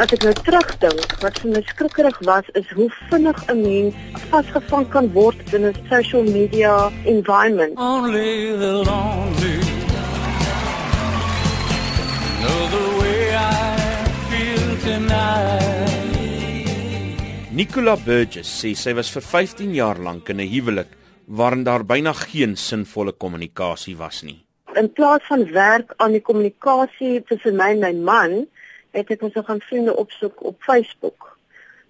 As ek nou terugdink, wat vir my skrikkerig was is hoe vinnig 'n mens vasgevang kan word in 'n social media environment. Only the lonely know the way I feel tonight. Nicola Burgess sê sy was vir 15 jaar lank in 'n huwelik waarin daar byna geen sinvolle kommunikasie was nie. In plaas van werk aan die kommunikasie tussen my en my man, het ek ons gaan vriende opsoek op Facebook.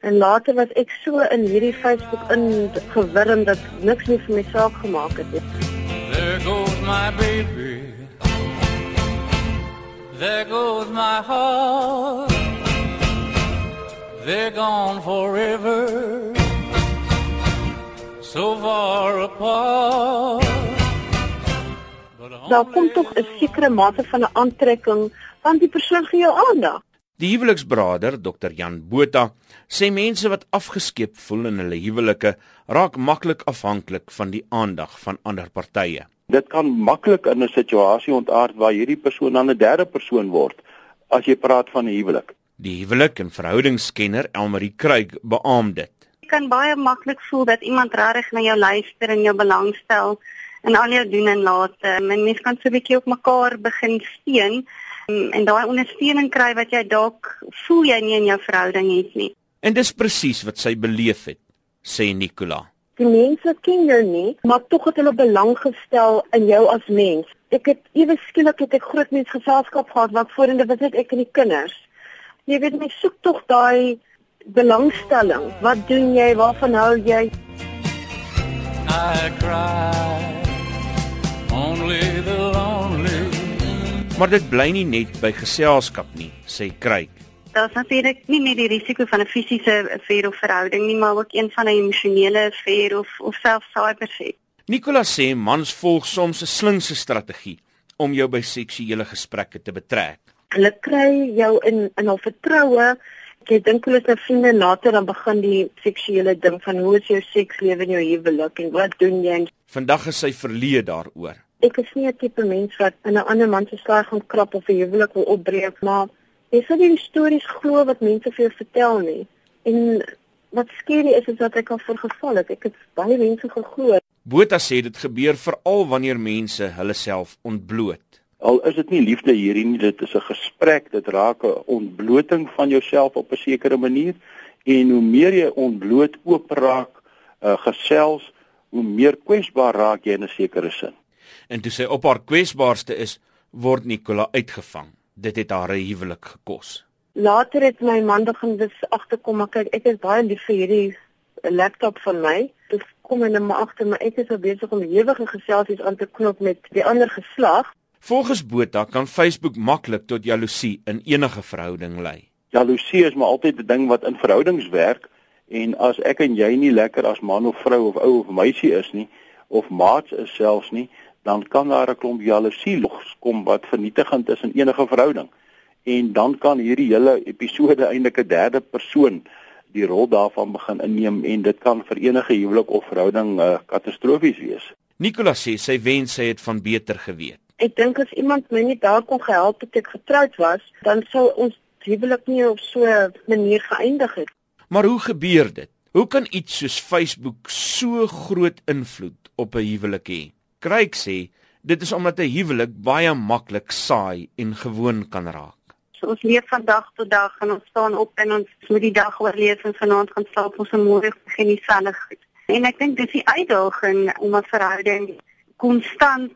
En later was ek so in hierdie Facebook ingewurm dat niks meer vir my saak gemaak het nie. There goes my baby. There goes my heart. They're gone forever. So far apart. Daar kom tog 'n sekere mate van 'n aantrekking van die persoon vir jou aandag. Die huweliksberader, Dr Jan Botha, sê mense wat afgeskeep voel in hulle huwelike, raak maklik afhanklik van die aandag van ander partye. Dit kan maklik in 'n situasie ontaard waar hierdie persoon dan 'n derde persoon word as jy praat van 'n huwelik. Die huwelik en verhoudingskenner Elmarie Kruik beamoen dit. Jy kan baie maklik voel dat iemand regtig na jou luister en jou belangstel in al jou doen en late. En mense kan so 'n bietjie op mekaar begin steun en, en daai ondersteuning kry wat jy dalk voel jy nie in jou verhouding het nie. En dis presies wat sy beleef het, sê Nicola. Die mense ken jou nie, maar tog het hulle belang gestel in jou as mens. Ek het ewe skielik het ek groot mens geselskap gehad wat voorheen was net ek en die kinders. Jy weet mens soek tog daai belangstelling. Wat doen jy? Waarvan hou jy? I cry. Only. Maar dit bly nie net by geselskap nie, sê Kruik. Daar's natuurlik nie net die risiko van 'n fisiese affair of verhouding nie, maar ook een van 'n emosionele affair of of selfs cybersex. Nicola sê mans volg soms 'n slinkse strategie om jou by seksuele gesprekke te betrek. Hulle kry jou in in hul vertroue. Ek dink hulle is nou vriende later dan begin die seksuele ding van hoe is jou sekslewe in jou huwelik en wat doen jy? Vandag is sy verleë daaroor. Ek is nie 'n tipe mens wat in 'n ander man se slag gaan krap of 'n huwelik wil opbreek, maar jy sal nie die stories glo wat mense vir jou vertel nie. En wat skerry is is dat ek al voorgeval het. Ek het baie mense geglo. Botha sê dit gebeur veral wanneer mense hulle self ontbloot. Al is dit nie liefde hierdie nie, dit is 'n gesprek, dit raak 'n ontbloting van jouself op 'n sekere manier en hoe meer jy ontbloot oop raak, uh, gesels, hoe meer kwesbaar raak jy in 'n sekere sin. En toe sy op haar kwesbaarste is, word Nicola uitgevang. Dit het haar 'n huwelik gekos. Later het my man begin dus agterkom, maar kyk, ek is baie lief vir hierdie laptop van my. Dis kom en maar agter, maar ek is so besig om ewige geselsies aan te knop met die ander geslag. Volgens Botha kan Facebook maklik tot jaloesie in enige verhouding lei. Jaloesie is maar altyd 'n ding wat in verhoudings werk en as ek en jy nie lekker as man of vrou of ou of meisie is nie of maats is selfs nie, dan kan daar 'n klomp jaloesie loskom wat vernietigend is in enige verhouding. En dan kan hierdie hele episode eintlik 'n derde persoon die rol daarvan begin inneem en dit kan vir enige huwelik of verhouding uh, katastrofies wees. Nicola sê sy wens sy het van beter geweet. Ek dink as iemand my nie daar kon gehelp het ek getroud was, dan sou ons huwelik nie op so 'n manier geëindig het. Maar hoe gebeur dit? Hoe kan iets soos Facebook so groot invloed op 'n huwelik hê? Kryk sê dit is omdat 'n huwelik baie maklik saai en gewoon kan raak. So ons leef van dag tot dag en ons staan op en ons moet die dag oorleef en vanaand gaan slaap ons en môre begin dieselfde goed. En ek dink dis die uitdaging om 'n verhouding konstant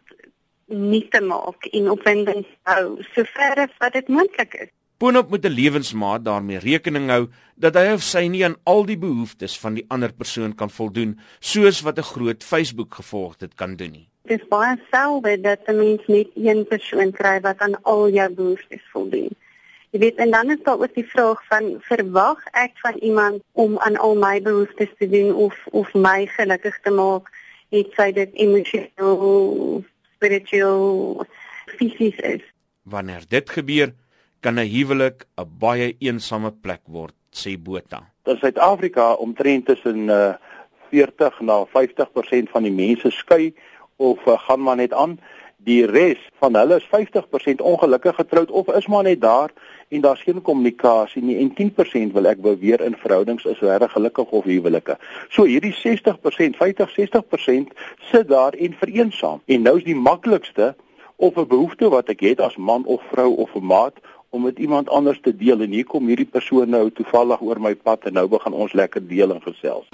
nie te maak en opwinding hou sover as wat dit moontlik is. Boonop moet 'n lewensmaat daarmee rekening hou dat hy of sy nie aan al die behoeftes van die ander persoon kan voldoen soos wat 'n groot Facebook gevolg dit kan doen nie. Dit is baie selde dat 'n mens net een persoon kry wat aan al jou behoeftes voldoen. Jy weet en dan is daar ook die vraag van verwag ek van iemand om aan al my behoeftes te doen of of my gelukkig te maak, het sy dit emosioneel, spiritueel, fisies is. Wanneer dit gebeur, kan 'n huwelik 'n baie eensame plek word, sê Botha. In Suid-Afrika omtrent tussen uh, 40 na 50% van die mense skei of uh, gaan maar net aan Die res van hulle is 50% ongelukkig getroud of is maar net daar en daar's geen kommunikasie nie en 10% wil ek beweer in verhoudings is regtig gelukkig of huwelike. So hierdie 60%, 50-60% sit daar en vereensaam. En nou is die maklikste of 'n behoefte wat ek het as man of vrou of 'n maat om met iemand anders te deel en hier kom hierdie persoon nou toevallig oor my pad en nou begin ons lekker deel en gesels.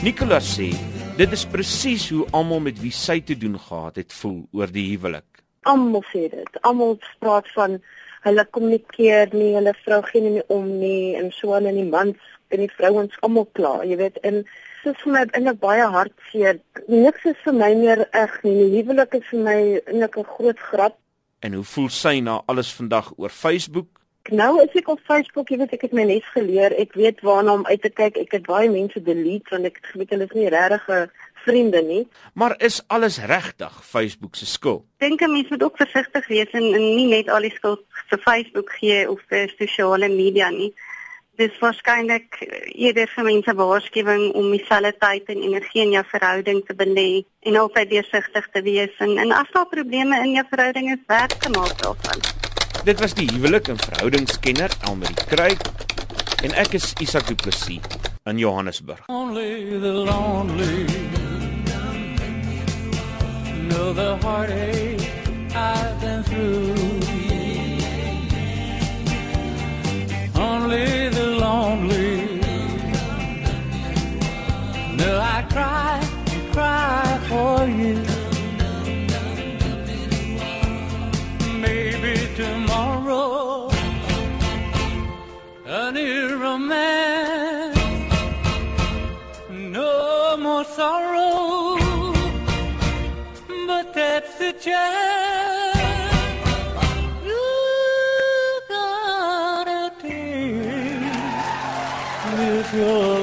Nicolas sê dit is presies hoe almal met wie sy te doen gehad het voel oor die huwelik. Almal sê dit. Almal praat van hulle kommunikeer nie, hulle vrou gee nie om nie en so aan en die mans en die vrouens almal klaar, jy weet, en dit is vir my in 'n baie hartseer. Niks is vir my meer reg nie. Die huwelik is vir my eintlik 'n groot grap. En hoe voel sy na alles vandag oor Facebook? Nou is ek op Facebook, jy weet ek het my les geleer. Ek weet waarna om uit te kyk. Ek het baie mense delete want ek weet hulle is nie regtig vriende nie. Maar is alles regtig Facebook se skuld? Dink 'n mens moet ook versigtig wees en, en nie net al die skuld vir Facebook gee of vir sosiale media nie. Dis waarskynlik eerder vir mense waarskuwing om dieselfde tyd en energie in jou verhouding te belê en altyd deursigtig te wees en, en as daar probleme in jou verhouding is, werk te maak daarvan. Dit was die huwelik en verhoudingskenner Elmarie Kruik en ek is Isak Du Plessis in Johannesburg. Only the lonely know the heartache I've been through. No sorrow, but that's the chance. You gotta take with your